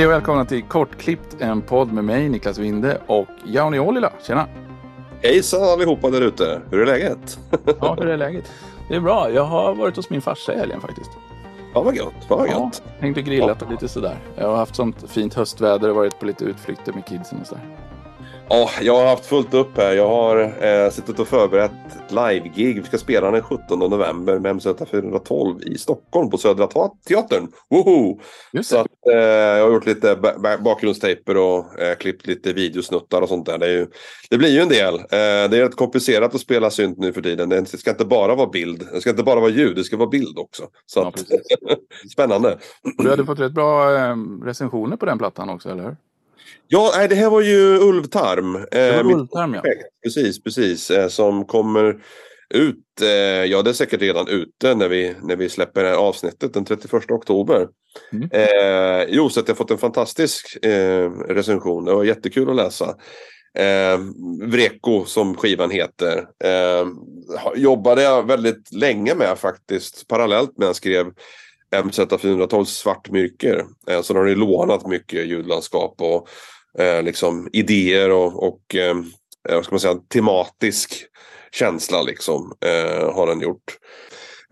Hej och välkomna till Kortklippt, en podd med mig Niklas Winde och Jauni Ollila. Tjena! Hejsan allihopa där ute! Hur är läget? ja, hur är läget? Det är bra. Jag har varit hos min farsa i helgen faktiskt. Ja, vad gött. Vad ja, gött. Hängt och grillat och lite sådär. Jag har haft sånt fint höstväder och varit på lite utflykter med kidsen och sådär. Ja, jag har haft fullt upp här. Jag har eh, suttit och förberett ett live-gig. Vi ska spela den 17 november med MZ 412 i Stockholm på Södra Teatern. Woho! Så att, eh, jag har gjort lite bakgrundstejper och eh, klippt lite videosnuttar och sånt där. Det, ju, det blir ju en del. Eh, det är rätt komplicerat att spela synt nu för tiden. Det ska inte bara vara bild. Det ska inte bara vara ljud. Det ska vara bild också. Så att, spännande. Och du hade fått rätt bra eh, recensioner på den plattan också, eller hur? Ja, nej, det här var ju Ulvtarm. Eh, Ulvtarm, ja. Precis, precis. Eh, som kommer ut, eh, ja det är säkert redan ute när vi, när vi släpper det här avsnittet den 31 oktober. Mm. Eh, jo, så att jag fått en fantastisk eh, recension. Det var jättekul att läsa. Eh, Vreko som skivan heter. Eh, jobbade jag väldigt länge med faktiskt. Parallellt med att jag skrev MZ412 Svartmyrker. Eh, så de har ju lånat mycket ljudlandskap och eh, liksom idéer och, och eh, eh, vad ska man säga, tematisk känsla liksom eh, har den gjort.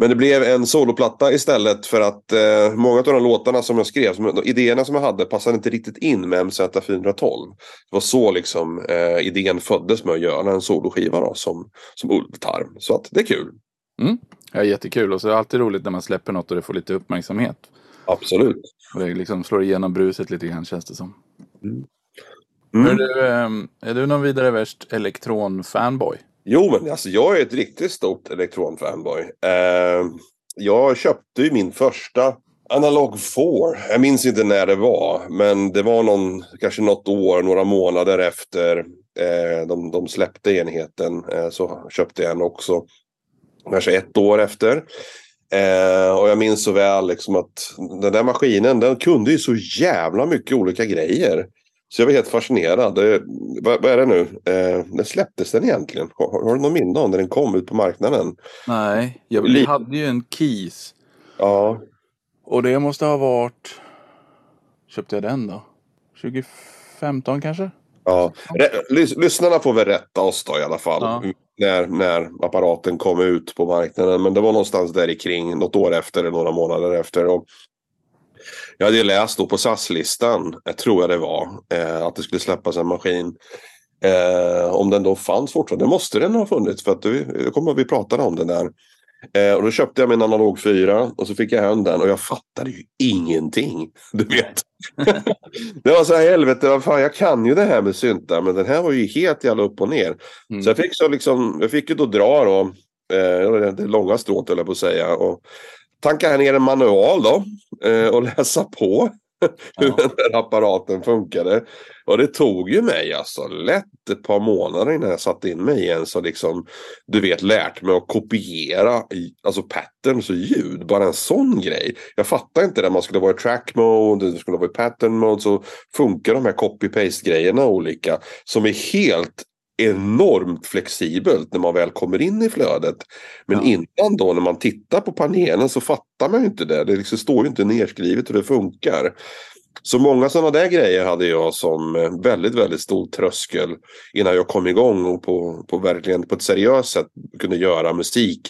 Men det blev en soloplatta istället för att eh, många av de låtarna som jag skrev, som, de idéerna som jag hade passade inte riktigt in med MZ412. Det var så liksom eh, idén föddes med att göra en soloskiva då, som, som Ulvtarm. Så att det är kul. Mm. Ja, jättekul och så är det alltid roligt när man släpper något och det får lite uppmärksamhet. Absolut. Och det liksom slår igenom bruset lite grann känns det som. Mm. Mm. Är, du, ehm, är du någon vidare värst elektronfanboy? Jo, men alltså jag är ett riktigt stort elektronfanboy. Uh, jag köpte ju min första Analog 4. Jag minns inte när det var, men det var någon, kanske något år, några månader efter eh, de, de släppte enheten eh, så köpte jag en också kanske ett år efter. Eh, och jag minns så väl liksom att den där maskinen den kunde ju så jävla mycket olika grejer. Så jag var helt fascinerad. Det, vad, vad, är det nu? Eh, när släpptes den egentligen? Har, har du någon minne om när den kom ut på marknaden? Nej, jag, jag hade ju en Keys. Ja. Och det måste ha varit... Köpte jag den då? 2015 kanske? Ja, lyssnarna får väl rätta oss då i alla fall. Ja. När, när apparaten kom ut på marknaden. Men det var någonstans där kring något år efter eller några månader efter. Och jag hade ju läst då på SAS-listan, eh, tror jag det var, eh, att det skulle släppas en maskin. Eh, om den då fanns fortfarande. Det måste den ha funnits för att det kommer vi pratade om den där. Eh, och då köpte jag min analog 4 och så fick jag hem den och jag fattade ju ingenting. Du vet. det var så här helvete, vad fan, jag kan ju det här med syntar men den här var ju helt jävla upp och ner. Mm. Så jag fick så liksom, jag fick ju då dra då, eh, det långa strået höll jag på att säga. Och tanka ner en manual då eh, och läsa på hur ja. den där apparaten funkade. Och det tog ju mig alltså lätt ett par månader innan jag satte in mig igen. Så liksom, du vet, lärt mig att kopiera alltså patterns och ljud. Bara en sån grej. Jag fattar inte när man skulle vara i track mode, det skulle vara i pattern mode. Så funkar de här copy-paste grejerna olika. Som är helt enormt flexibelt när man väl kommer in i flödet. Men ja. innan då när man tittar på panelen så fattar man ju inte det. Det liksom står ju inte nedskrivet hur det funkar. Så många sådana där grejer hade jag som eh, väldigt, väldigt stor tröskel innan jag kom igång och på, på verkligen på ett seriöst sätt kunde göra musik.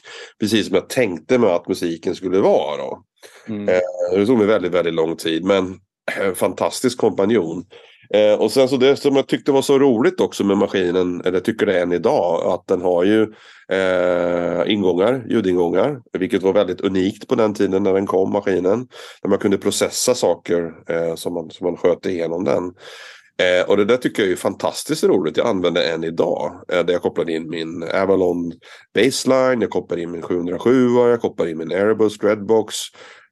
Precis som jag tänkte mig att musiken skulle vara. Då. Mm. Eh, det tog mig väldigt, väldigt lång tid men en fantastisk kompanjon. Eh, och sen så det som jag tyckte var så roligt också med maskinen, eller tycker det än idag, att den har ju eh, ingångar, ljudingångar. Vilket var väldigt unikt på den tiden när den kom, maskinen. Där man kunde processa saker eh, som, man, som man sköt igenom den. Eh, och det där tycker jag är fantastiskt roligt. Jag använder än idag. Eh, där jag kopplade in min Avalon Baseline, jag kopplar in min 707, jag kopplar in min Airbus Redbox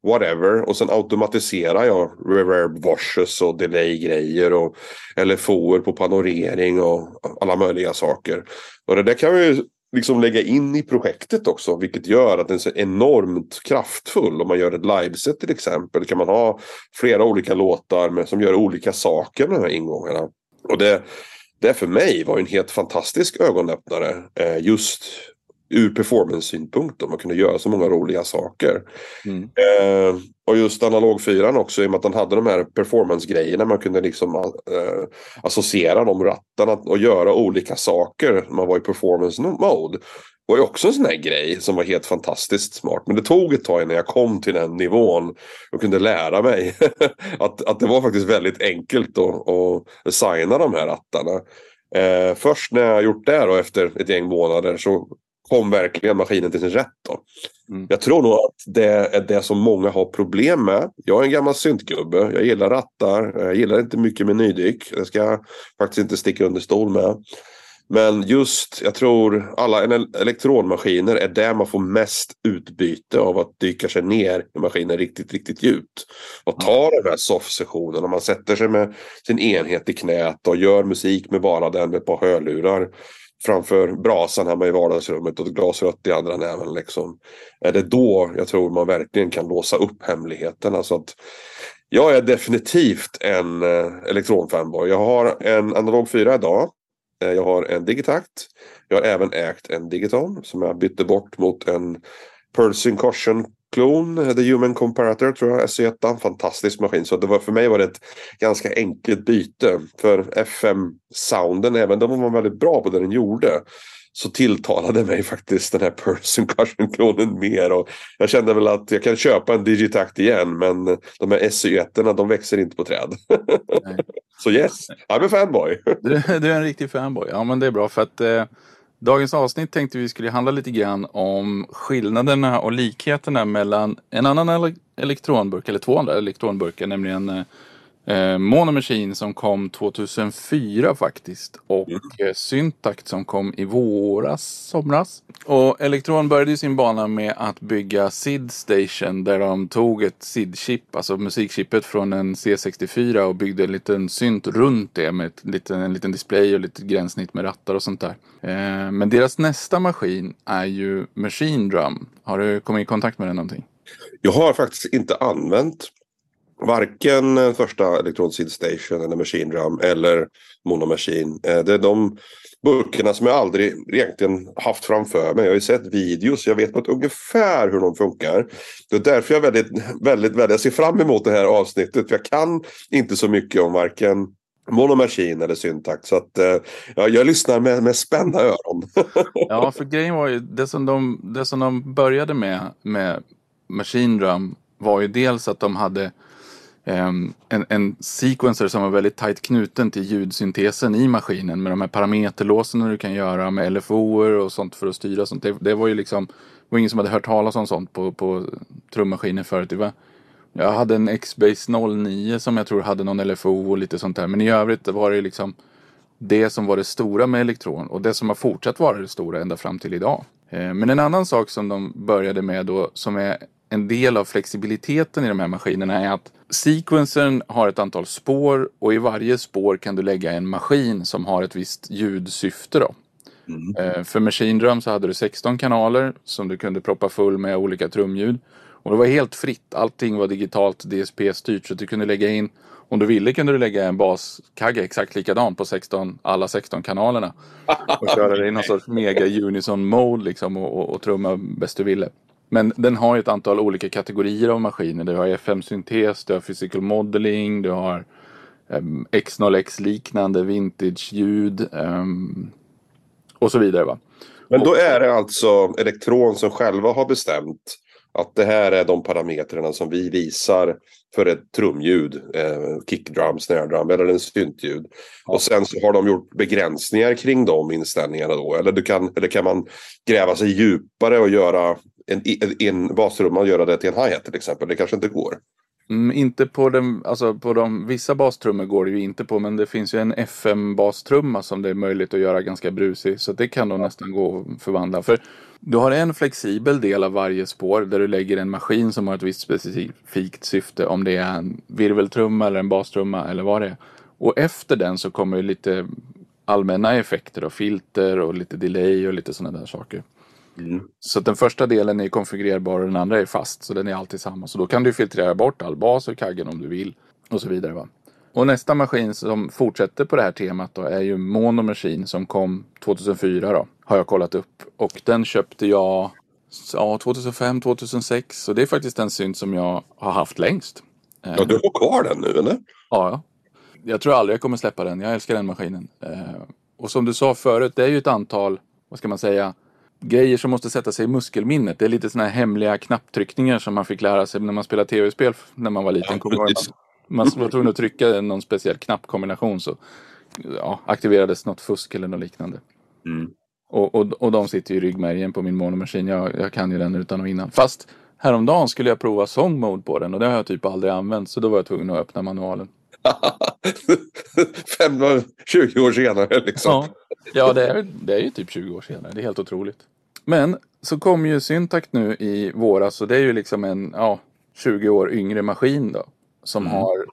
whatever. Och sen automatiserar jag reverb washes och delay-grejer och LFOer på panorering och alla möjliga saker. Och det där kan vi liksom lägga in i projektet också, vilket gör att den är så enormt kraftfull. Om man gör ett liveset till exempel kan man ha flera olika låtar med, som gör olika saker med de här ingångarna. Och det, det för mig var en helt fantastisk ögonöppnare. Eh, just ur performance-synpunkt. Man kunde göra så många roliga saker. Mm. Eh, och just analog 4 också i och med att den hade de här performance-grejerna. Man kunde liksom eh, associera de rattarna och göra olika saker när man var i performance-mode. Det var ju också en sån här grej som var helt fantastiskt smart. Men det tog ett tag innan jag kom till den nivån och kunde lära mig att, att det var faktiskt väldigt enkelt att, att designa de här rattarna. Eh, först när jag gjort det och efter ett gäng månader så kom verkligen maskinen till sin rätt. Då. Mm. Jag tror nog att det är det som många har problem med. Jag är en gammal syntgubbe. Jag gillar rattar. Jag gillar inte mycket med nydyk. Det ska jag faktiskt inte sticka under stol med. Men just, jag tror alla elektronmaskiner är där man får mest utbyte av att dyka sig ner i maskinen riktigt, riktigt djupt. Och ta de här soft-sessionerna. Man sätter sig med sin enhet i knät och gör musik med bara den med ett par hörlurar framför brasan hemma i vardagsrummet och ett glas rött i andra näven. Liksom. Är det då jag tror man verkligen kan låsa upp hemligheterna. Så att jag är definitivt en eh, elektronfanboy. Jag har en analog 4 idag. Eh, jag har en Digitakt. Jag har även ägt en Digiton som jag bytte bort mot en Pershing Caution klon, The Human Comparator tror jag, SE1. Fantastisk maskin. Så det var, för mig var det ett ganska enkelt byte. För FM-sounden, även om den var väldigt bra på det den gjorde, så tilltalade mig faktiskt den här Person Cushion-klonen mer. Och jag kände väl att jag kan köpa en Digitact igen men de här SE1 de växer inte på träd. så yes, I'm a fanboy. du, du, är en riktig fanboy. Ja men det är bra för att eh, Dagens avsnitt tänkte vi skulle handla lite grann om skillnaderna och likheterna mellan en annan elektronburk, eller två andra elektronburkar, nämligen eh, eh, Mono Machine som kom 2004 faktiskt. Och mm. eh, Syntact som kom i våras, somras. Och Electron började sin bana med att bygga SID Station där de tog ett SID-chip, alltså musikchippet från en C64 och byggde en liten synt runt det med ett, liten, en liten display och lite gränssnitt med rattar och sånt där. Eh, men deras nästa maskin är ju Machine Drum. Har du kommit i kontakt med den någonting? Jag har faktiskt inte använt varken eh, första Electron Seed Station eller Machine Drum eller Mono Machine. Eh, det är de burkarna som jag aldrig egentligen haft framför mig. Jag har ju sett videos, jag vet på ett ungefär hur de funkar. Det är därför jag väldigt, väldigt, väldigt jag ser fram emot det här avsnittet. Jag kan inte så mycket om varken Mono Machine eller Syntax. Så att, eh, ja, jag lyssnar med, med spända öron. ja, för grejen var ju det som de, det som de började med, med Machine Drum var ju dels att de hade Ehm, en, en sequencer som var väldigt tajt knuten till ljudsyntesen i maskinen med de här parameterlåsen du kan göra med LFO och sånt för att styra sånt. Det, det var ju liksom, det var ingen som hade hört talas om sånt på, på trummaskiner förut. Det var, jag hade en X-Base 09 som jag tror hade någon LFO och lite sånt där. Men i övrigt var det liksom det som var det stora med elektron och det som har fortsatt vara det stora ända fram till idag. Ehm, men en annan sak som de började med då som är en del av flexibiliteten i de här maskinerna är att sequencern har ett antal spår och i varje spår kan du lägga en maskin som har ett visst ljudsyfte. Då. Mm. Eh, för Machine Drum så hade du 16 kanaler som du kunde proppa full med olika trumljud. Och det var helt fritt. Allting var digitalt DSP-styrt så du kunde lägga in om du ville kunde du lägga en baskagge exakt likadan på 16, alla 16 kanalerna. Och köra det i någon sorts mega unison mode liksom och, och, och trumma bäst du ville. Men den har ett antal olika kategorier av maskiner. Du har FM-syntes, du har physical modeling, du har um, X0X liknande vintage-ljud um, och så vidare. Va? Men då är det alltså Elektron som själva har bestämt att det här är de parametrarna som vi visar för ett trumljud, eh, kickdrum, snare drum eller en syntljud. Ja. Och sen så har de gjort begränsningar kring de inställningarna då. Eller, du kan, eller kan man gräva sig djupare och göra en, en bastrumma och göra det till en hi-hat till exempel. Det kanske inte går. Mm, inte på, den, alltså på de, vissa bastrummor går det ju inte på men det finns ju en FM-bastrumma som det är möjligt att göra ganska brusig. Så det kan då nästan gå att förvandla. För du har en flexibel del av varje spår där du lägger en maskin som har ett visst specifikt syfte. Om det är en virveltrumma eller en bastrumma eller vad det är. Och efter den så kommer lite allmänna effekter och filter och lite delay och lite sådana där saker. Mm. Så den första delen är konfigurerbar och den andra är fast. Så den är alltid samma. Så då kan du filtrera bort all bas ur kaggen om du vill. Och så vidare. Va? och nästa maskin som fortsätter på det här temat då är ju Mono Machine som kom 2004 då. Har jag kollat upp. Och den köpte jag ja, 2005, 2006. Så det är faktiskt den synt som jag har haft längst. Ja, du har kvar den nu eller? Ja, jag tror aldrig jag kommer släppa den. Jag älskar den maskinen. Och som du sa förut, det är ju ett antal, vad ska man säga, grejer som måste sätta sig i muskelminnet. Det är lite sådana här hemliga knapptryckningar som man fick lära sig när man spelade tv-spel när man var liten. Ja, man, man var tvungen att trycka någon speciell knappkombination så ja, aktiverades något fusk eller något liknande. Mm. Och, och, och de sitter ju i ryggmärgen på min monomaskin. Jag, jag kan ju den utan och innan. Fast häromdagen skulle jag prova song mode på den och det har jag typ aldrig använt. Så då var jag tvungen att öppna manualen. 20 år senare liksom. Ja, ja det, är, det är ju typ 20 år senare. Det är helt otroligt. Men så kom ju Syntact nu i våras och det är ju liksom en ja, 20 år yngre maskin då. Som mm. har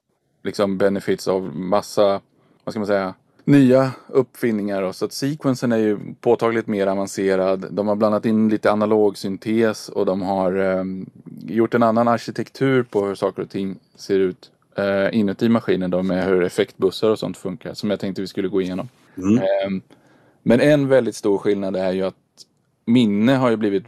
liksom benefits av massa, vad ska man säga, nya uppfinningar. Då. Så att sequensen är ju påtagligt mer avancerad. De har blandat in lite analog syntes och de har um, gjort en annan arkitektur på hur saker och ting ser ut uh, inuti maskinen då med hur effektbussar och sånt funkar som jag tänkte vi skulle gå igenom. Mm. Um, men en väldigt stor skillnad är ju att minne har ju blivit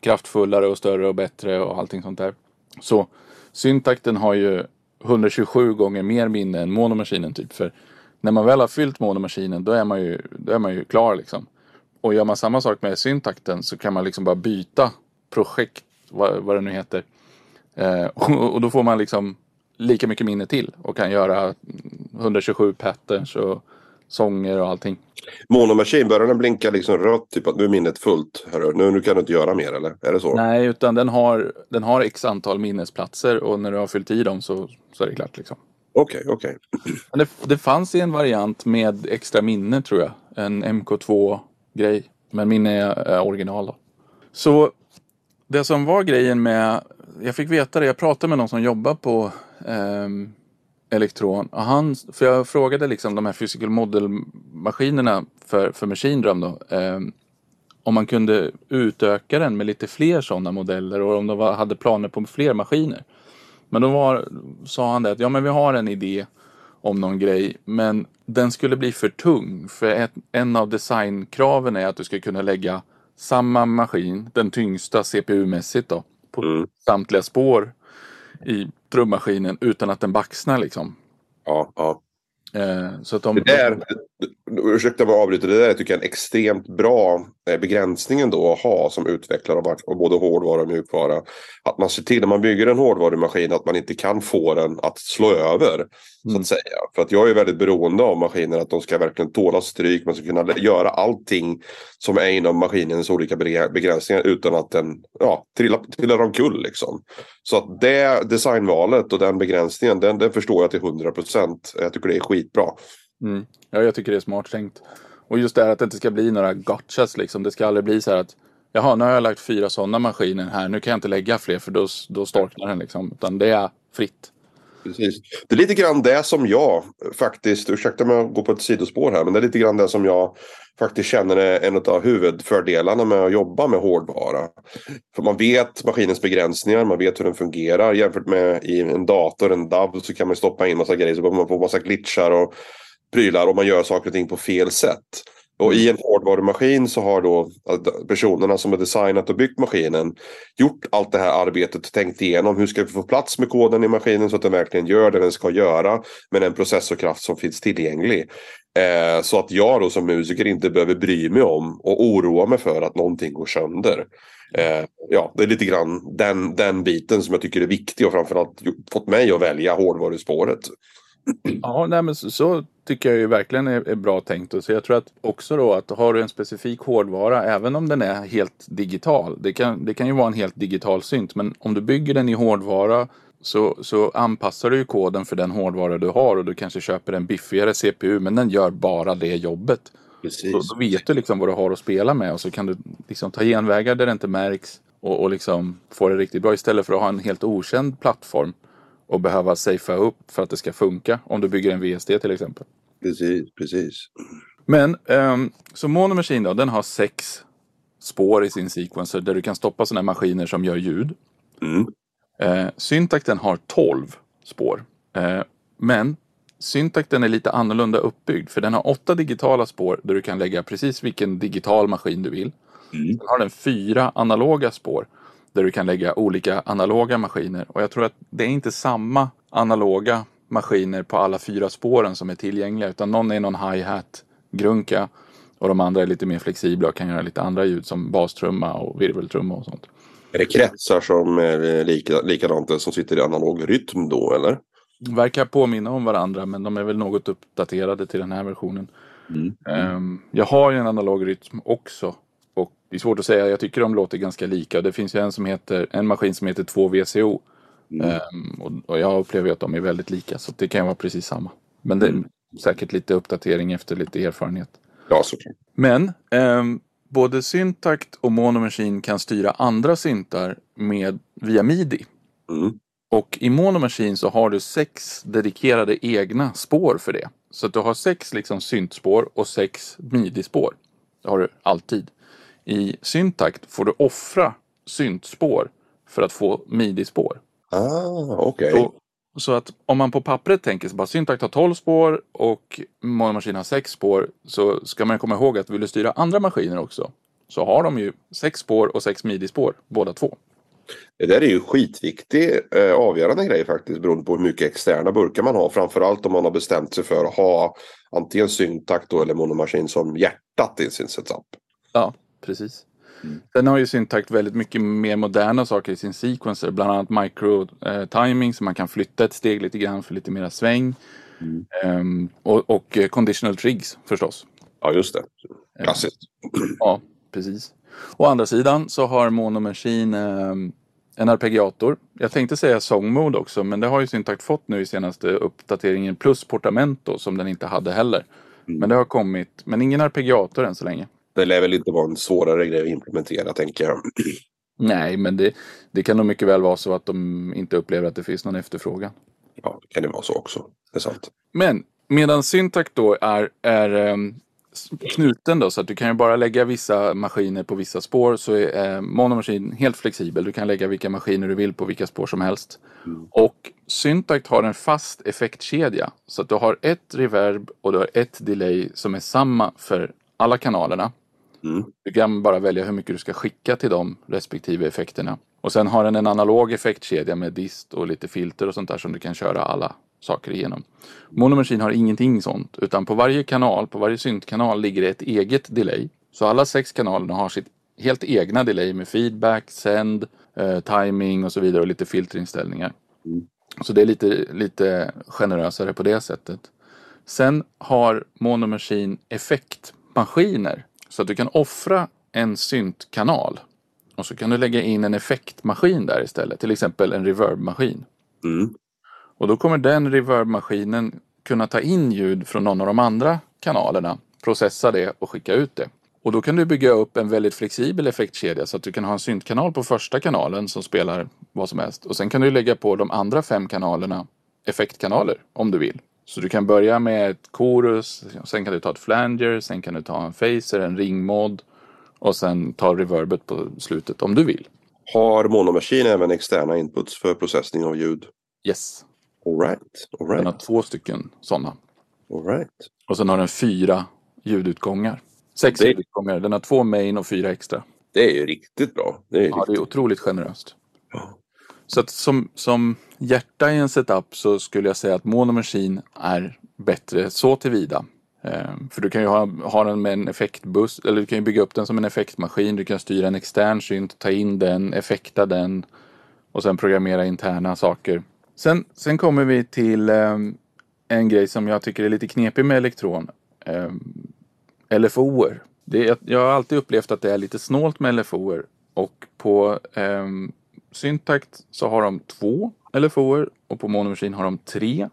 kraftfullare och större och bättre och allting sånt där. Så syntakten har ju 127 gånger mer minne än monomaskinen typ. För när man väl har fyllt monomaskinen då är man ju, då är man ju klar liksom. Och gör man samma sak med syntakten så kan man liksom bara byta projekt, vad, vad det nu heter. Eh, och, och, då får man liksom lika mycket minne till och kan göra 127 patterns och sånger och allting. Monomaskin, börjar den blinka liksom rött? Typ att nu är minnet fullt. Hörru. Nu, nu kan du inte göra mer eller? Är det så? Nej, utan den har, den har x antal minnesplatser och när du har fyllt i dem så, så är det klart. Liksom. Okej, okay, okej. Okay. Det, det fanns en variant med extra minne tror jag. En MK2-grej. Men min är, är original då. Så det som var grejen med, jag fick veta det, jag pratade med någon som jobbar på um, elektron. Och han, för jag frågade liksom de här physical model-maskinerna för, för Machine Drum då. Eh, om man kunde utöka den med lite fler sådana modeller och om de var, hade planer på fler maskiner. Men då var, sa han det att ja men vi har en idé om någon grej men den skulle bli för tung. För ett, en av designkraven är att du ska kunna lägga samma maskin, den tyngsta CPU-mässigt då, på mm. samtliga spår i trummaskinen utan att den baxnar liksom. Ja, ja. Eh, så att de, det där, ursäkta mig avbryter, det där tycker jag är en extremt bra eh, begränsning ändå att ha som utvecklare av både hårdvara och mjukvara. Att man ser till när man bygger en hårdvarumaskin att man inte kan få den att slå över. Mm. Så att mm. säga. För att jag är väldigt beroende av maskiner att de ska verkligen tåla stryk. Man ska kunna göra allting som är inom maskinens olika begränsningar utan att den ja, trillar, trillar omkull. Liksom. Så att det designvalet och den begränsningen den, den förstår jag till 100 procent. Jag tycker det är skitbra. Mm. Ja, jag tycker det är smart tänkt. Och just det här att det inte ska bli några gotchas liksom. Det ska aldrig bli så här att Jaha, nu har jag lagt fyra sådana maskiner här. Nu kan jag inte lägga fler för då, då storknar den liksom. Utan det är fritt. Precis. Det är lite grann det som jag faktiskt, ursäkta om jag går på ett sidospår här, men det är lite grann det som jag faktiskt känner är en av huvudfördelarna med att jobba med hårdvara. För man vet maskinens begränsningar, man vet hur den fungerar. Jämfört med i en dator, en DAV, så kan man stoppa in massa grejer så behöver man få massa glitchar och prylar och man gör saker och ting på fel sätt. Och i en hårdvarumaskin så har då personerna som har designat och byggt maskinen gjort allt det här arbetet och tänkt igenom hur ska vi få plats med koden i maskinen så att den verkligen gör det den ska göra med den processorkraft som finns tillgänglig. Eh, så att jag då som musiker inte behöver bry mig om och oroa mig för att någonting går sönder. Eh, ja, det är lite grann den, den biten som jag tycker är viktig och framförallt fått mig att välja hårdvaruspåret. Ja, nej, men så, så, tycker jag ju verkligen är, är, bra tänkt. Så jag tror att också då att har du en specifik hårdvara, även om den är helt digital. Det kan, det kan ju vara en helt digital synt, men om du bygger den i hårdvara så, så anpassar du ju koden för den hårdvara du har och du kanske köper en biffigare CPU, men den gör bara det jobbet. Precis. Så, då vet du liksom vad du har att spela med och så kan du liksom ta genvägar där det inte märks och, och liksom få det riktigt bra istället för att ha en helt okänd plattform och behöva safea upp för att det ska funka. Om du bygger en VSD till exempel. Precis, precis. Men um, så Mono Machine då, den har sex spår i sin sequencer där du kan stoppa sådana maskiner som gör ljud. Mm. Uh, Syntacten har 12 spår. Uh, men Syntakten är lite annorlunda uppbyggd för den har åtta digitala spår där du kan lägga precis vilken digital maskin du vill. Mm. Sen har den fyra analoga spår där du kan lägga olika analoga maskiner och jag tror att det är inte samma analoga maskiner på alla fyra spåren som är tillgängliga utan någon är någon hi-hat grunka och de andra är lite mer flexibla och kan göra lite andra ljud som bastrumma och virveltrumma och sånt. Är det kretsar som är lika, likadant som sitter i analog rytm då eller? Verkar påminna om varandra men de är väl något uppdaterade till den här versionen. Mm. Um, jag har ju en analog rytm också. Och det är svårt att säga, jag tycker de låter ganska lika. Det finns ju en, som heter, en maskin som heter 2VCO. Mm. Um, och, och, jag upplever att de är väldigt lika så det kan vara precis samma. Men det är mm. säkert lite uppdatering efter lite erfarenhet. Ja, såklart. Men um, både Syntakt och Mono Machine kan styra andra syntar med, via midi. Mm. Och i Mono Machine så har du sex dedikerade egna spår för det. Så att du har sex liksom syntspår och sex midi-spår. Det har du alltid. I Syntakt får du offra syntspår för att få midi-spår. Ah. Okay. Så att om man på pappret tänker sig bara Syntakt har 12 spår och Mono Machine har 6 spår så ska man komma ihåg att vill du styra andra maskiner också så har de ju 6 spår och 6 midi-spår båda två. Det där är ju skitviktig eh, avgörande grej faktiskt beroende på hur mycket externa burkar man har. Framförallt om man har bestämt sig för att ha antingen syntakt eller monomaskin som hjärtat i sin setup. Ja, precis. Mm. Sen har ju syntakt väldigt mycket mer moderna saker i sin sequencer. Bland annat micro eh, timing så man kan flytta ett steg lite grann för lite mera sväng. Mm. Um, och, och eh, conditional trigs förstås. Ja, just det. Klassiskt. Um, ja, precis. Å andra sidan så har Mono Machine eh, en arpeggiator. Jag tänkte säga song mode också men det har ju Syntakt fått nu i senaste uppdateringen plus portamento som den inte hade heller. Mm. Men det har kommit, men ingen arpeggiator än så länge. Det lär väl inte vara en svårare grej att implementera tänker jag. Nej, men det, det kan nog mycket väl vara så att de inte upplever att det finns någon efterfrågan. Ja, det kan det vara så också. Det är sant. Men medan Syntakt då är, är um, knuten då så att du kan ju bara lägga vissa maskiner på vissa spår så är eh, monomaskin helt flexibel. Du kan lägga vilka maskiner du vill på vilka spår som helst. Mm. Och Syntakt har en fast effektkedja så att du har ett reverb och du har ett delay som är samma för alla kanalerna. Mm. Du kan bara välja hur mycket du ska skicka till de respektive effekterna. Och sen har den en analog effektkedja med dist och lite filter och sånt där som du kan köra alla saker igenom. Mono Machine har ingenting sånt utan på varje kanal, på varje syntkanal ligger det ett eget delay. Så alla sex kanalerna har sitt helt egna delay med feedback, send, eh, timing och så vidare och lite filterinställningar. Mm. Så det är lite, lite generösare på det sättet. Sen har Mono Machine effektmaskiner så att du kan offra en syntkanal och så kan du lägga in en effektmaskin där istället, till exempel en reverbmaskin. Mm. Och då kommer den reverbmaskinen kunna ta in ljud från någon av de andra kanalerna, processa det och skicka ut det. Och då kan du bygga upp en väldigt flexibel effektkedja så att du kan ha en syntkanal på första kanalen som spelar vad som helst. Och sen kan du lägga på de andra fem kanalerna effektkanaler om du vill. Så du kan börja med ett chorus, sen kan du ta ett flanger, sen kan du ta en phaser, en ringmod och sen ta reverbet på slutet om du vill. Har Monomaskin även externa inputs för processning av ljud? Yes. All right. All right. Den har två stycken sådana. All right. Och sen har den fyra ljudutgångar. Sex det... ljudutgångar. Den har två main och fyra extra. Det är ju riktigt bra. Det är, ja, riktigt... det är otroligt generöst. Ja. Så att som, som hjärta i en setup så skulle jag säga att Mono Machine är bättre så tillvida. Ehm, för du kan ju ha, ha den med en effektbuss, eller du kan ju bygga upp den som en effektmaskin. Du kan styra en extern synt, ta in den, effekta den och sen programmera interna saker. Sen, sen kommer vi till eh, en grej som jag tycker är lite knepig med elektron. Eh, LFOer. Det, jag har alltid upplevt att det är lite snålt med LFOer. Och på eh, Syntakt så har de två LFOer och på Mono Machine har de tre.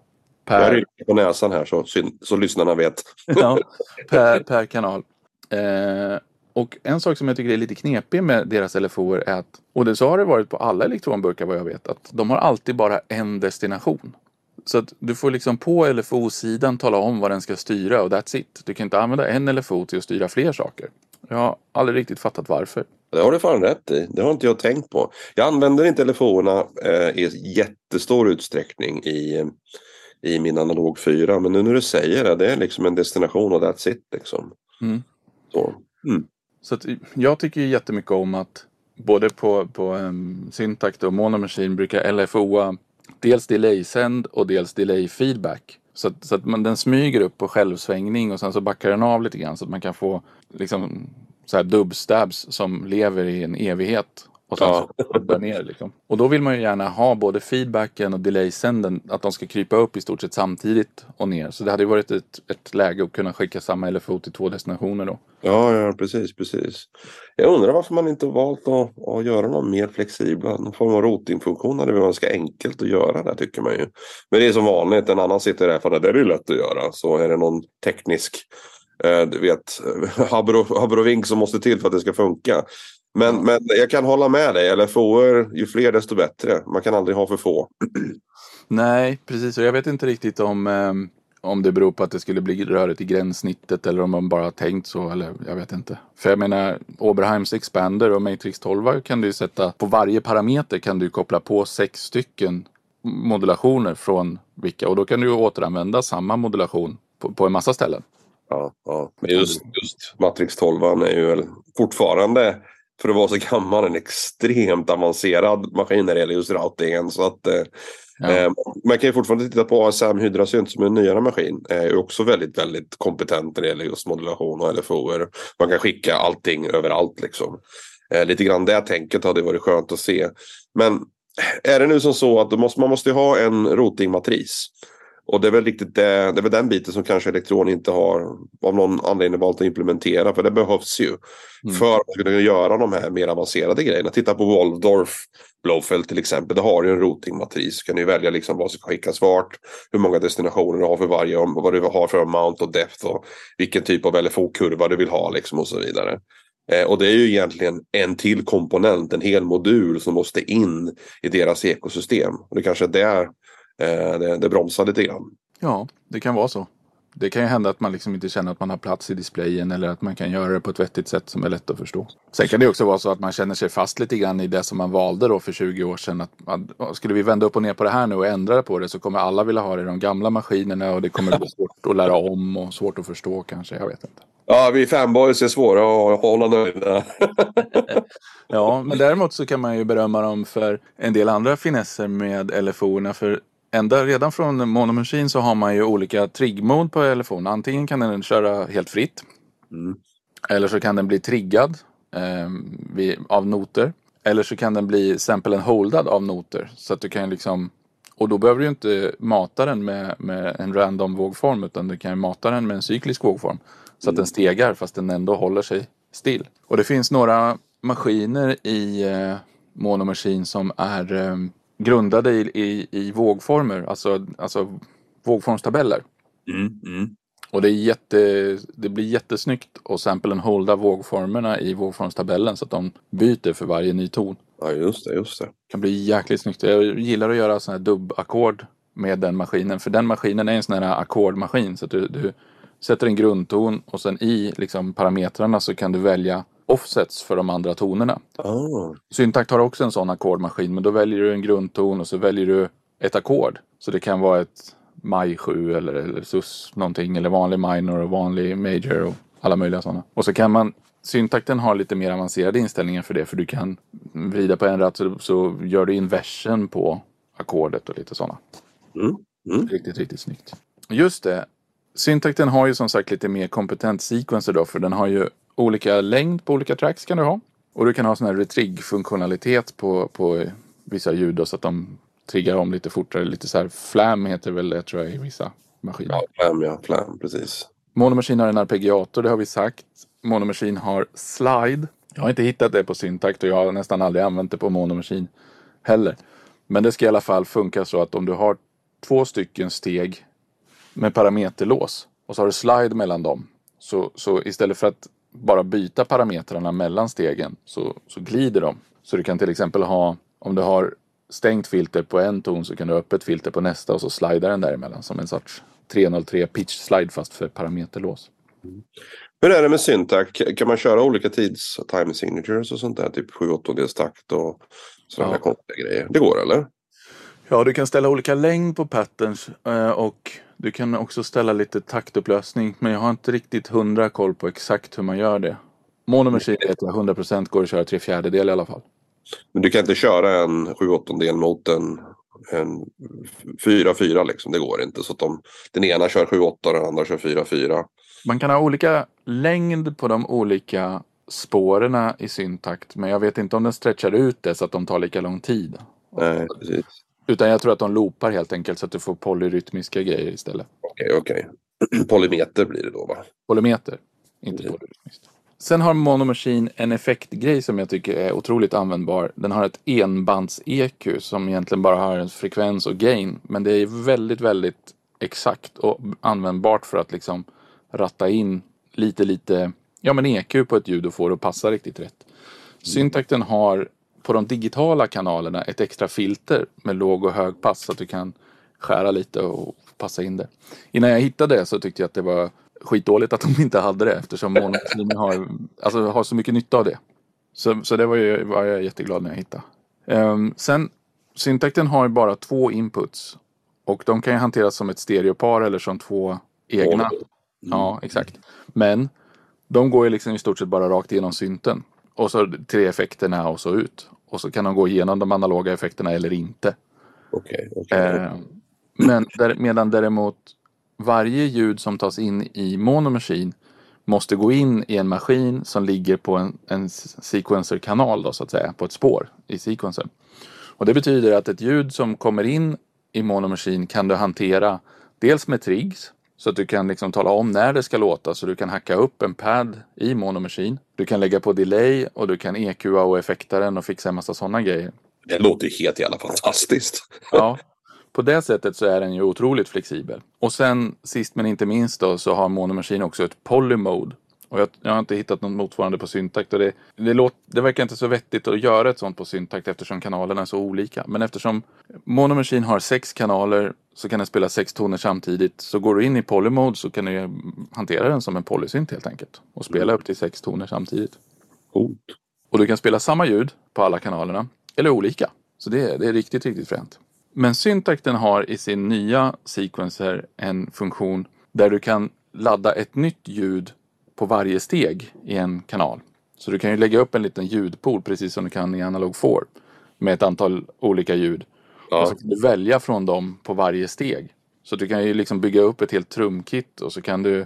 Per... Jag rycker på näsan här så, så lyssnarna vet. ja, per, per kanal. Eh, och en sak som jag tycker är lite knepig med deras LFOer är att, och det så har det varit på alla elektronburkar vad jag vet, att de har alltid bara en destination. Så att du får liksom på LFO-sidan tala om vad den ska styra och that's it. Du kan inte använda en LFO till att styra fler saker. Jag har aldrig riktigt fattat varför. Det har du fan rätt i. Det har inte jag tänkt på. Jag använder inte LFO-erna eh, i jättestor utsträckning i, i min analog 4. Men nu när du säger det, det är liksom en destination och that's it liksom. Mm. Så, mm. så att, jag tycker jättemycket om att både på, på um, Syntact och Mono Machine brukar LFOa dels delay-sänd och dels delay-feedback. Så att, så att man, den smyger upp på självsvängning och sen så backar den av lite grann så att man kan få liksom så här dubstabs som lever i en evighet. Och sen ja. så ner liksom. Och då vill man ju gärna ha både feedbacken och delay-sänden, att de ska krypa upp i stort sett samtidigt och ner. Så det hade ju varit ett, ett läge att kunna skicka samma LFO till två destinationer då. Ja, ja precis, precis. Jag undrar varför man inte valt att, att göra någon mer flexibla, någon form av routingfunktion hade varit ganska enkelt att göra det tycker man ju. Men det är som vanligt, en annan sitter där för det är lätt att göra. Så är det någon teknisk eh, du vet, abrovink som måste till för att det ska funka. Men, men jag kan hålla med dig, LFOer, ju fler desto bättre. Man kan aldrig ha för få. Nej, precis. Och jag vet inte riktigt om, eh, om det beror på att det skulle bli rörigt i gränssnittet eller om man bara har tänkt så. Eller jag vet inte. För jag menar, Oberheims Expander och Matrix 12 kan du sätta, på varje parameter kan du koppla på sex stycken modulationer från vilka. Och då kan du återanvända samma modulation på, på en massa ställen. Ja, ja. men just, just Matrix 12 är ju fortfarande för att vara så gammal en extremt avancerad maskin när det gäller just routingen. Så att, eh, ja. eh, man kan ju fortfarande titta på ASM Hydrasynt som är en nyare maskin. Eh, är också väldigt, väldigt kompetent när det gäller just modulation och LFO. Man kan skicka allting överallt liksom. Eh, lite grann det tänket hade varit skönt att se. Men är det nu som så att måste, man måste ha en routingmatris. Och det är väl riktigt det, det är väl den biten som kanske Elektron inte har av någon anledning valt att implementera. För det behövs ju mm. för att kunna göra de här mer avancerade grejerna. Titta på Waldorf Blowfelt till exempel. Det har ju en routingmatris. Så kan du välja liksom vad som ska skickas vart. Hur många destinationer du har för varje. Vad du har för amount och depth. Och vilken typ av LFO-kurva du vill ha liksom och så vidare. Eh, och det är ju egentligen en till komponent, en hel modul som måste in i deras ekosystem. Och det kanske är där det, det bromsar lite grann. Ja, det kan vara så. Det kan ju hända att man liksom inte känner att man har plats i displayen eller att man kan göra det på ett vettigt sätt som är lätt att förstå. Sen kan det också vara så att man känner sig fast lite grann i det som man valde då för 20 år sedan. Att man, skulle vi vända upp och ner på det här nu och ändra på det så kommer alla vilja ha det i de gamla maskinerna och det kommer bli svårt att lära om och svårt att förstå kanske. Jag vet inte. Ja, vi fanboys är svåra att hålla nöjda. ja, men däremot så kan man ju berömma dem för en del andra finesser med LFO-erna. För ända redan från Mono Machine så har man ju olika triggmode på telefon. Antingen kan den köra helt fritt. Mm. Eller så kan den bli triggad eh, vid, av noter. Eller så kan den bli sample and holdad av noter. Så att du kan liksom och då behöver du inte mata den med, med en random vågform utan du kan mata den med en cyklisk vågform. Så mm. att den stegar fast den ändå håller sig still. Och det finns några maskiner i eh, Mono Machine som är eh, grundade i, i, i vågformer, alltså, alltså vågformstabeller. Mm, mm. Och det, är jätte, det blir jättesnyggt att sample and holda vågformerna i vågformstabellen så att de byter för varje ny ton. Ja, just det, just det. Det kan bli jäkligt snyggt. Jag gillar att göra sådana här dubbackord med den maskinen. För den maskinen är en sån här ackordmaskin. Så att du, du sätter en grundton och sen i liksom parametrarna så kan du välja offsets för de andra tonerna. Oh. Syntakt har också en sån ackordmaskin men då väljer du en grundton och så väljer du ett ackord. Så det kan vara ett maj 7 eller, eller sus någonting eller vanlig minor och vanlig major och alla möjliga sådana. Och så kan man Syntakten har lite mer avancerade inställningar för det för du kan vrida på en ratt så, så gör du inversion på ackordet och lite sådana. Mm. Mm. Riktigt, riktigt snyggt. Just det. Syntakten har ju som sagt lite mer kompetent sequencer då för den har ju olika längd på olika tracks kan du ha. Och du kan ha sån här retrig-funktionalitet på, på vissa ljud då, så att de triggar om lite fortare. Lite så här flam heter väl det tror jag i vissa maskiner. Ja, flam ja, flam precis. Monomaskin har en arpeggiator, det har vi sagt. Monomaskin har slide. Jag har inte hittat det på Syntakt och jag har nästan aldrig använt det på Monomaskin heller. Men det ska i alla fall funka så att om du har två stycken steg med parameterlås och så har du slide mellan dem. Så, så istället för att bara byta parametrarna mellan stegen så, så glider de. Så du kan till exempel ha, om du har stängt filter på en ton så kan du ha öppet filter på nästa och så slidar den däremellan som en sorts 303 pitch slide fast för parameterlås. Mm. Hur är det med syntax? Kan man köra olika tids time signatures och sånt där? Typ 7 8 takt och sådana ja. konstiga grejer. Det går eller? Ja, du kan ställa olika längd på patterns eh, och du kan också ställa lite taktupplösning. Men jag har inte riktigt hundra koll på exakt hur man gör det. Monomaskin vet jag 100% går att köra tre fjärdedel i alla fall. Men du kan inte köra en 7 åttondel mot en, en 4-4 liksom. Det går inte. Så att de, den ena kör 7-8 och den andra kör 4-4. Man kan ha olika längd på de olika spåren i syntakt. Men jag vet inte om den stretchar ut det så att de tar lika lång tid. Nej, precis. Utan jag tror att de loopar helt enkelt så att du får polyrytmiska grejer istället. Okej, okej. Polymeter blir det då va? Polymeter, inte Mm. polyrytmiskt. Sen har Mono Machine en effektgrej som jag tycker är otroligt användbar. Den har ett enbands-EQ som egentligen bara har en frekvens och gain. Men det är väldigt, väldigt exakt och användbart för att liksom ratta in lite, lite, ja men EQ på ett ljud och få det att passa riktigt rätt. Syntakten har på de digitala kanalerna ett extra filter med låg och hög pass så att du kan skära lite och passa in det. Innan jag hittade det så tyckte jag att det var skitdåligt att de inte hade det eftersom Monoxin har, alltså, har så mycket nytta av det. Så, så det var, ju, var jag jätteglad när jag hittade. Um, sen, syntakten har ju bara två inputs. Och de kan ju hanteras som ett stereopar eller som två egna. Ja, exakt. Men de går ju liksom i stort sett bara rakt igenom synten. Och så tre effekterna och så ut. Och så kan de gå igenom de analoga effekterna eller inte. Okej, okej. Eh, men där, medan däremot varje ljud som tas in i monomaskin måste gå in i en maskin som ligger på en, en sequencer-kanal då så att säga, på ett spår i sequencern. Och det betyder att ett ljud som kommer in i monomaskin kan du hantera dels med trigs så att du kan liksom tala om när det ska låta så du kan hacka upp en pad i monomaskin. Du kan lägga på delay och du kan EQa och effekta den och fixa en massa sådana grejer. Det låter ju helt jävla fantastiskt. Ja, på det sättet så är den ju otroligt flexibel. Och sen sist men inte minst då så har Mono Machine också ett polymode. Och jag, jag har inte hittat något motsvarande på syntakt och det, det, låt, det verkar inte så vettigt att göra ett sånt på syntakt eftersom kanalerna är så olika. Men eftersom Mono Machine har sex kanaler så kan den spela sex toner samtidigt. Så går du in i polymode så kan du hantera den som en polysynt helt enkelt. Och spela upp till sex toner samtidigt. Coolt. Och du kan spela samma ljud på alla kanalerna. Eller olika. Så det, det är riktigt, riktigt fränt. Men syntakten har i sin nya sequencer en funktion där du kan ladda ett nytt ljud på varje steg i en kanal. Så du kan ju lägga upp en liten ljudpool precis som du kan i Analog 4 med ett antal olika ljud. Ja. Och så kan du välja från dem på varje steg. Så du kan ju liksom bygga upp ett helt trumkit och så kan du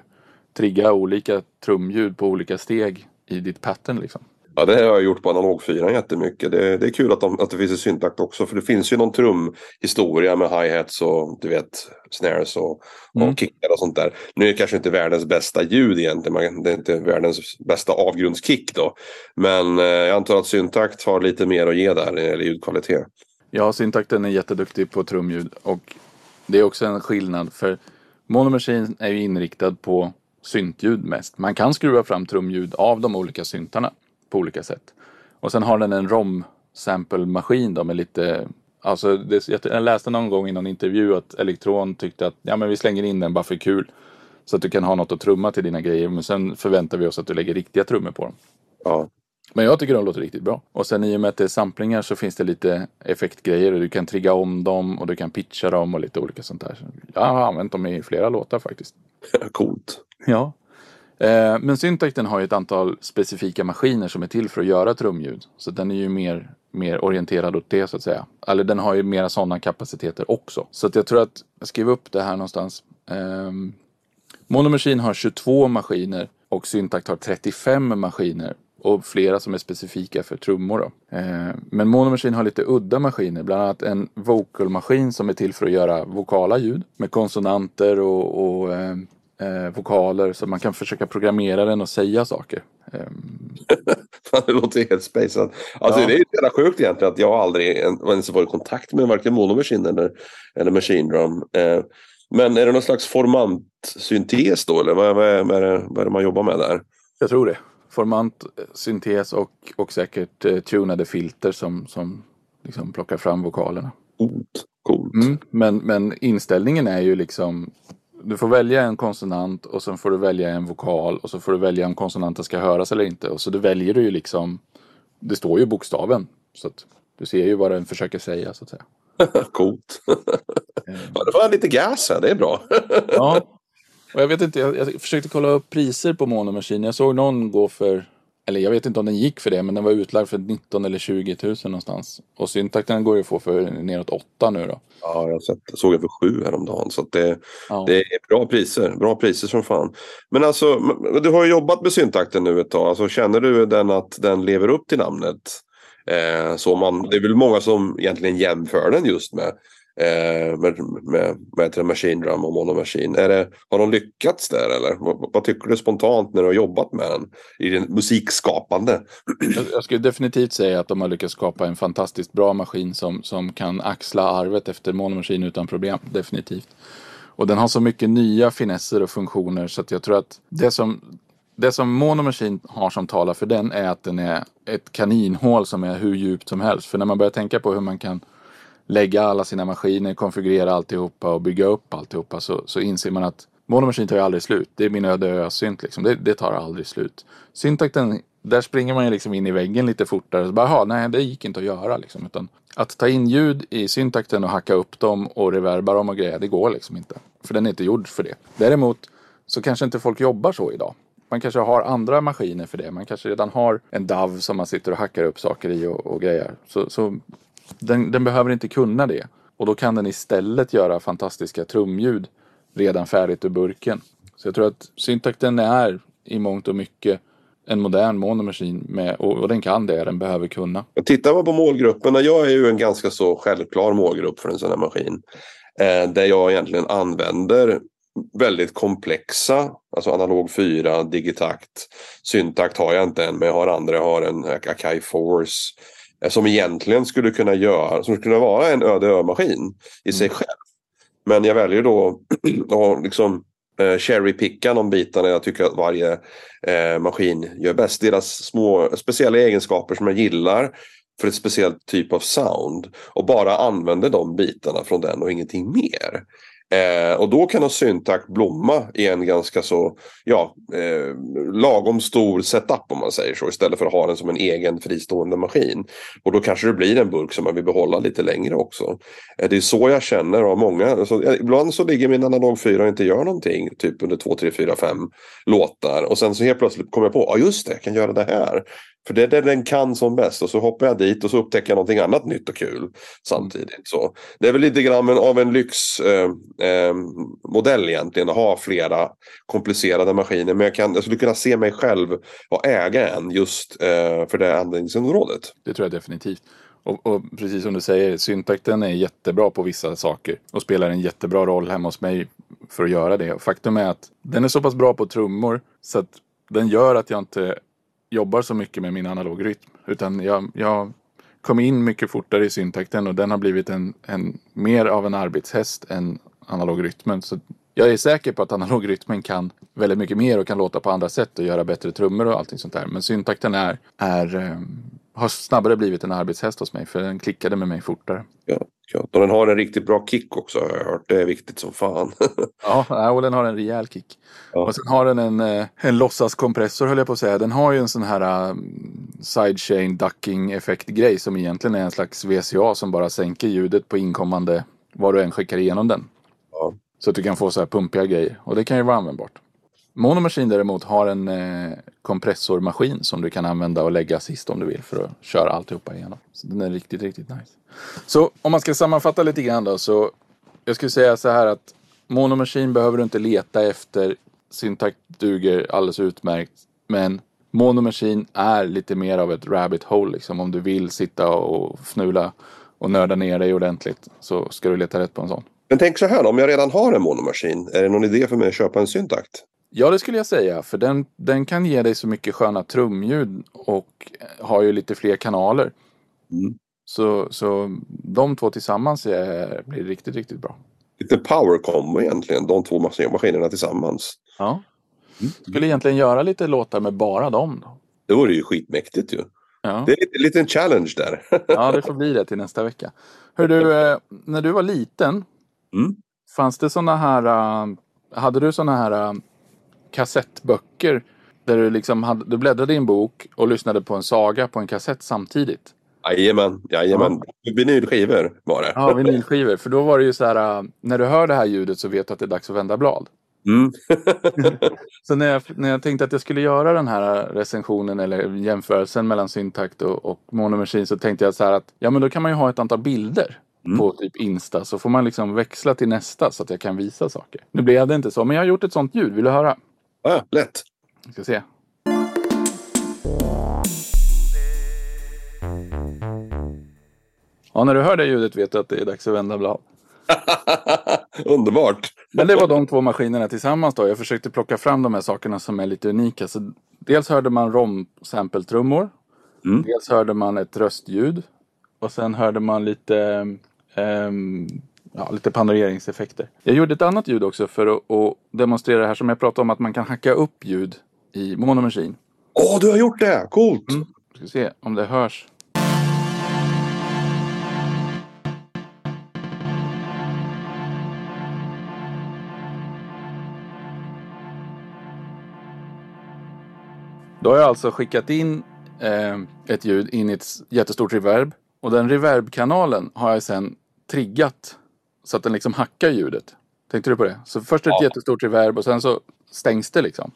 trigga olika trumljud på olika steg i ditt pattern liksom. Ja, det har jag gjort på analog 4 jättemycket. Det, det är kul att, de, att det finns i syntakt också. För det finns ju någon trumhistoria med hi-hats och du vet snares och, Mm. och kickar och sånt där. Nu är det kanske inte världens bästa ljud egentligen. Det är inte världens bästa avgrundskick då. Men eh, jag antar att syntakt har lite mer att ge där när det gäller ljudkvalitet. Ja, syntakten är jätteduktig på trumljud och det är också en skillnad för Mono Machine är ju inriktad på syntljud mest. Man kan skruva fram trumljud av de olika syntarna på olika sätt. Och sen har den en ROM-sample-maskin då med lite Alltså, det, jag- läste någon gång i någon intervju att Elektron tyckte att ja, men vi slänger in den bara för kul. Så att du kan ha något att trumma till dina grejer. Men sen förväntar vi oss att du lägger riktiga trummor på dem. Ja, Men jag tycker de låter riktigt bra. Och sen i och med att det är samplingar så finns det lite effektgrejer och du kan trigga om dem och du kan pitcha dem och lite olika sånt där. Jag har använt dem i flera låtar faktiskt. coolt. Ja. Eh, men syntakten har ju ett antal specifika maskiner som är till för att göra trumljud. Så den är ju mer, mer orienterad åt det så att säga. Eller den har ju mera sådana kapaciteter också. Så att jag tror att, jag skrev upp det här någonstans. Eh, Mono Machine har 22 maskiner och Syntact har 35 maskiner. Och flera som är specifika för trummor. Då. Eh, men Mono Machine har lite udda maskiner. Bland annat en vocal-maskin som är till för att göra vokala ljud. Med konsonanter och, och eh, eh, vokaler. Så man kan försöka programmera den och säga saker. Eh, det låter helt spejsat. Alltså Ja. det är ju jävla sjukt egentligen att jag aldrig en- ens varit i kontakt med varken Mono Machine eller, eller Machine Drum. Eh, men är det någon slags formantsyntes då eller vad, vad, är, vad, är det, vad är det man jobbar med där? jag tror det. Formant, eh, syntes och, och säkert eh, tunade filter som, som liksom plockar fram vokalerna. Coolt. Coolt. Mm, men, men inställningen är ju liksom du får välja en konsonant och sen får du välja en vokal och så får du välja om konsonanten ska höras eller inte. Och så du väljer du ju liksom Det står ju bokstaven. Så att Du ser ju vad den försöker säga så att säga. Coolt. ja, det var lite gas här, det är bra. ja, och jag vet inte, jag, jag försökte kolla upp priser på Mono Machine. Jag såg någon gå för eller jag vet inte om den gick för det, men den var utlagd för 19 eller 20 000 någonstans. Och syntakten går ju att få för neråt 8 nu då. Ja, jag sett, såg den för 7 häromdagen. Så det, ja. det är bra priser. Bra priser som fan. Men alltså, du har ju jobbat med syntakten nu ett tag. Alltså, känner du den att den lever upp till namnet? Eh, så man, det är väl många som egentligen jämför den just med eh, med, med, med Machine Drum och Mono Machine. Är det, har de lyckats där eller? Vad, vad, tycker du spontant när du har jobbat med den i din musikskapande? Jag, jag skulle definitivt säga att de har lyckats skapa en fantastiskt bra maskin som, som kan axla arvet efter Mono Machine utan problem. Definitivt. Och den har så mycket nya finesser och funktioner så att jag tror att det som det som Mono Machine har som talar för den är att den är ett kaninhål som är hur djupt som helst. För när man börjar tänka på hur man kan lägga alla sina maskiner, konfigurera alltihopa och bygga upp alltihopa så, så inser man att Monomaskin tar ju aldrig slut. Det är min öde ö-synt liksom. Det, det, tar aldrig slut. Syntakten, där springer man ju liksom in i väggen lite fortare. Så bara, nej det gick inte att göra liksom. Utan att ta in ljud i syntakten och hacka upp dem och reverba dem och grejer, det går liksom inte. För den är inte gjord för det. Däremot så kanske inte folk jobbar så idag. Man kanske har andra maskiner för det. Man kanske redan har en DAV som man sitter och hackar upp saker i och, och grejer. Så, så den, den, behöver inte kunna det. Och då kan den istället göra fantastiska trumljud redan färdigt ur burken. Så jag tror att syntakten är i mångt och mycket en modern monomaskin med, och, och den kan det den behöver kunna. Tittar man på målgrupperna, jag är ju en ganska så självklar målgrupp för en sån här maskin. Eh, där jag egentligen använder väldigt komplexa, alltså analog 4, digitakt. Syntakt har jag inte än, men jag har andra. Jag har en Akai Force Eh, som egentligen skulle kunna göra, som skulle kunna vara en öde ö-maskin i sig mm. själv. Men jag väljer då att liksom eh, cherrypicka de bitarna jag tycker att varje eh, maskin gör bäst. Deras små speciella egenskaper som jag gillar för ett speciellt typ av sound. Och bara använder de bitarna från den och ingenting mer. Eh, och då kan en syntakt blomma i en ganska så, ja, eh, lagom stor setup om man säger så. Istället för att ha den som en egen fristående maskin. Och då kanske det blir en burk som man vill behålla lite längre också. Eh, det är så jag känner av många. Alltså, ibland så ligger min analog 4 och inte gör någonting. Typ under 2, 3, 4, 5 låtar. Och sen så helt plötsligt kommer jag på, ja just det, jag kan göra det här. För det är det den kan som bäst och så hoppar jag dit och så upptäcker jag någonting annat nytt och kul samtidigt. Så det är väl lite grann av en lyxmodell eh, eh, egentligen att ha flera komplicerade maskiner. Men jag, kan, jag skulle kunna se mig själv och äga en just eh, för det användningsområdet. Det tror jag definitivt. Och, och, precis som du säger, syntakten är jättebra på vissa saker och spelar en jättebra roll hemma hos mig för att göra det. Faktum är att den är så pass bra på trummor så att den gör att jag inte jobbar så mycket med min analog rytm. Utan jag, jag kom in mycket fortare i syntakten och den har blivit en, en mer av en arbetshäst än analogrytmen. Så jag är säker på att analogrytmen kan väldigt mycket mer och kan låta på andra sätt och göra bättre trummor och allting sånt där. Men syntakten är, är, ehm, har snabbare blivit en arbetshäst hos mig för den klickade med mig fortare. Ja, ja. och den har en riktigt bra kick också har jag hört. Det är viktigt som fan. ja, och den har en rejäl kick. Ja. Och sen har den en, eh, en låtsaskompressor höll jag på att säga. Den har ju en sån här um, sidechain ducking effekt grej som egentligen är en slags VCA som bara sänker ljudet på inkommande vad du än skickar igenom den. Ja. Så att du kan få så här pumpiga grejer. Och det kan ju vara användbart. Mono Machine däremot har en eh, kompressormaskin som du kan använda och lägga sist om du vill för att köra alltihopa igenom. Så den är riktigt, riktigt nice. Så om man ska sammanfatta lite grann då så jag skulle säga så här att Mono Machine behöver du inte leta efter syntakt duger alldeles utmärkt. Men Mono Machine är lite mer av ett rabbit hole liksom. Om du vill sitta och fnula och nörda ner dig ordentligt så ska du leta rätt på en sån. Men tänk så här om jag redan har en Mono Machine. Är det någon idé för mig att köpa en syntakt? Ja, det skulle jag säga. För den, den kan ge dig så mycket sköna trumljud och har ju lite fler kanaler. Mm. Så, så de två tillsammans är, blir riktigt, riktigt bra lite power combo egentligen, de två maskinerna tillsammans. Ja. Mm. Skulle egentligen göra lite låtar med bara dem. Då. Det vore ju skitmäktigt ju. Ja. Det är en liten challenge där. ja, det får bli det till nästa vecka. Hör du, eh, när du var liten, mm. fanns det sådana här, uh, hade du sådana här uh, kassettböcker där du liksom hade, du bläddrade i en bok och lyssnade på en saga på en kassett samtidigt? Jajamän, jajamän. Ja. Vinylskivor var det. Ja, vinylskivor. För då var det ju så här, äh, när du hör det här ljudet så vet du att det är dags att vända blad. Mm. så när jag, när jag tänkte att jag skulle göra den här recensionen eller jämförelsen mellan syntakt och, och monomaskin så tänkte jag så här att ja men då kan man ju ha ett antal bilder mm. på typ Insta så får man liksom växla till nästa så att jag kan visa saker. Nu blev det inte så men jag har gjort ett sånt ljud, vill du höra? Ja, lätt. Vi ska se. Ja, när du hör det ljudet vet du att det är dags att vända blad. Underbart! Men det var de två maskinerna tillsammans då. Jag försökte plocka fram de här sakerna som är lite unika. Så dels hörde man rom-sampletrummor. Mm. Dels hörde man ett röstljud. Och sen hörde man lite, um, ja, lite panoreringseffekter. Jag gjorde ett annat ljud också för att, att demonstrera det här som jag pratade om att man kan hacka upp ljud i Mono Machine. Åh, oh, du har gjort det! Coolt! Mm. Ska se om det hörs. Då har jag alltså skickat in eh, ett ljud in i ett jättestort reverb. Och den reverbkanalen har jag sen triggat så att den liksom hackar ljudet. Tänkte du på det? Så först ett ja. jättestort reverb och sen så stängs det liksom.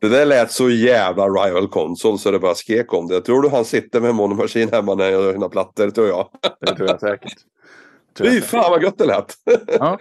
Det där lät så jävla Rival Console så det bara skrek om det. Jag tror du han sitter med en monomaskin hemma när jag gör sina plattor, tror jag. Det tror jag säkert. Fy fan vad gött det lät! Ja.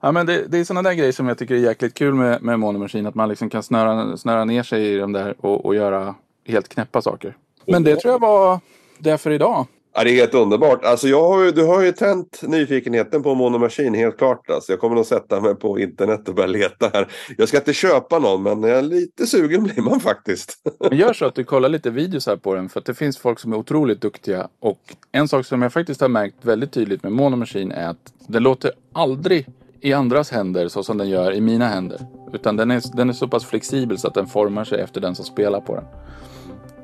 Ja, men det, det är sådana där grejer som jag tycker är jäkligt kul med, med monomaskin. Att man liksom kan snöra, snöra ner sig i de där och, och göra helt knäppa saker. Men det tror jag var det för idag. Ja, det är helt underbart. Alltså, jag har ju, du har ju tänt nyfikenheten på Mono Machine helt klart. Alltså, jag kommer nog sätta mig på internet och börja leta här. Jag ska inte köpa någon men jag är lite sugen blir man faktiskt. Men gör så att du kollar lite videos här på den. För att det finns folk som är otroligt duktiga. Och en sak som jag faktiskt har märkt väldigt tydligt med Mono Machine är att den låter aldrig i andras händer så som den gör i mina händer. Utan den är, den är så pass flexibel så att den formar sig efter den som spelar på den.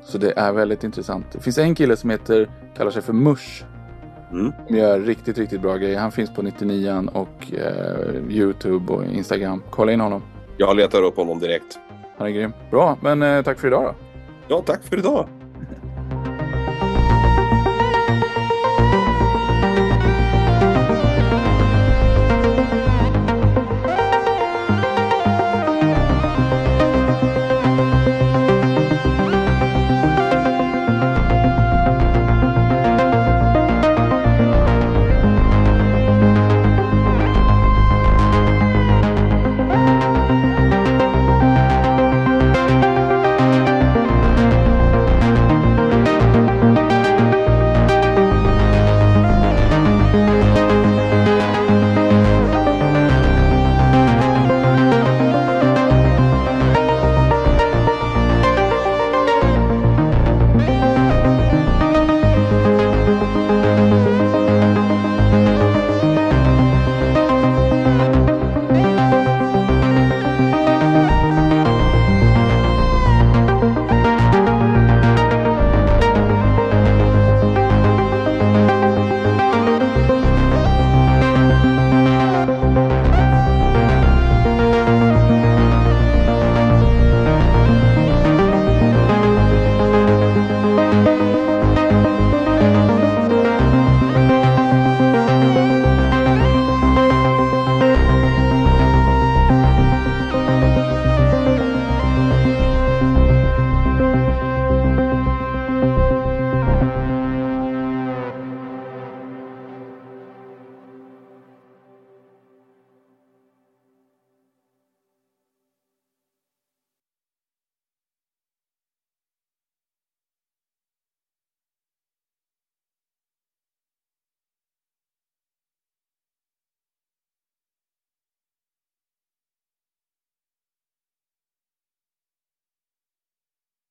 Så det är väldigt intressant. Det finns en kille som heter, kallar sig för Mush. Mm. Som gör riktigt, riktigt bra grejer. Han finns på 99 och eh, Youtube och Instagram. Kolla in honom. Jag letar upp honom direkt. Han är grym. Bra, men eh, tack för idag då. Ja, tack för idag.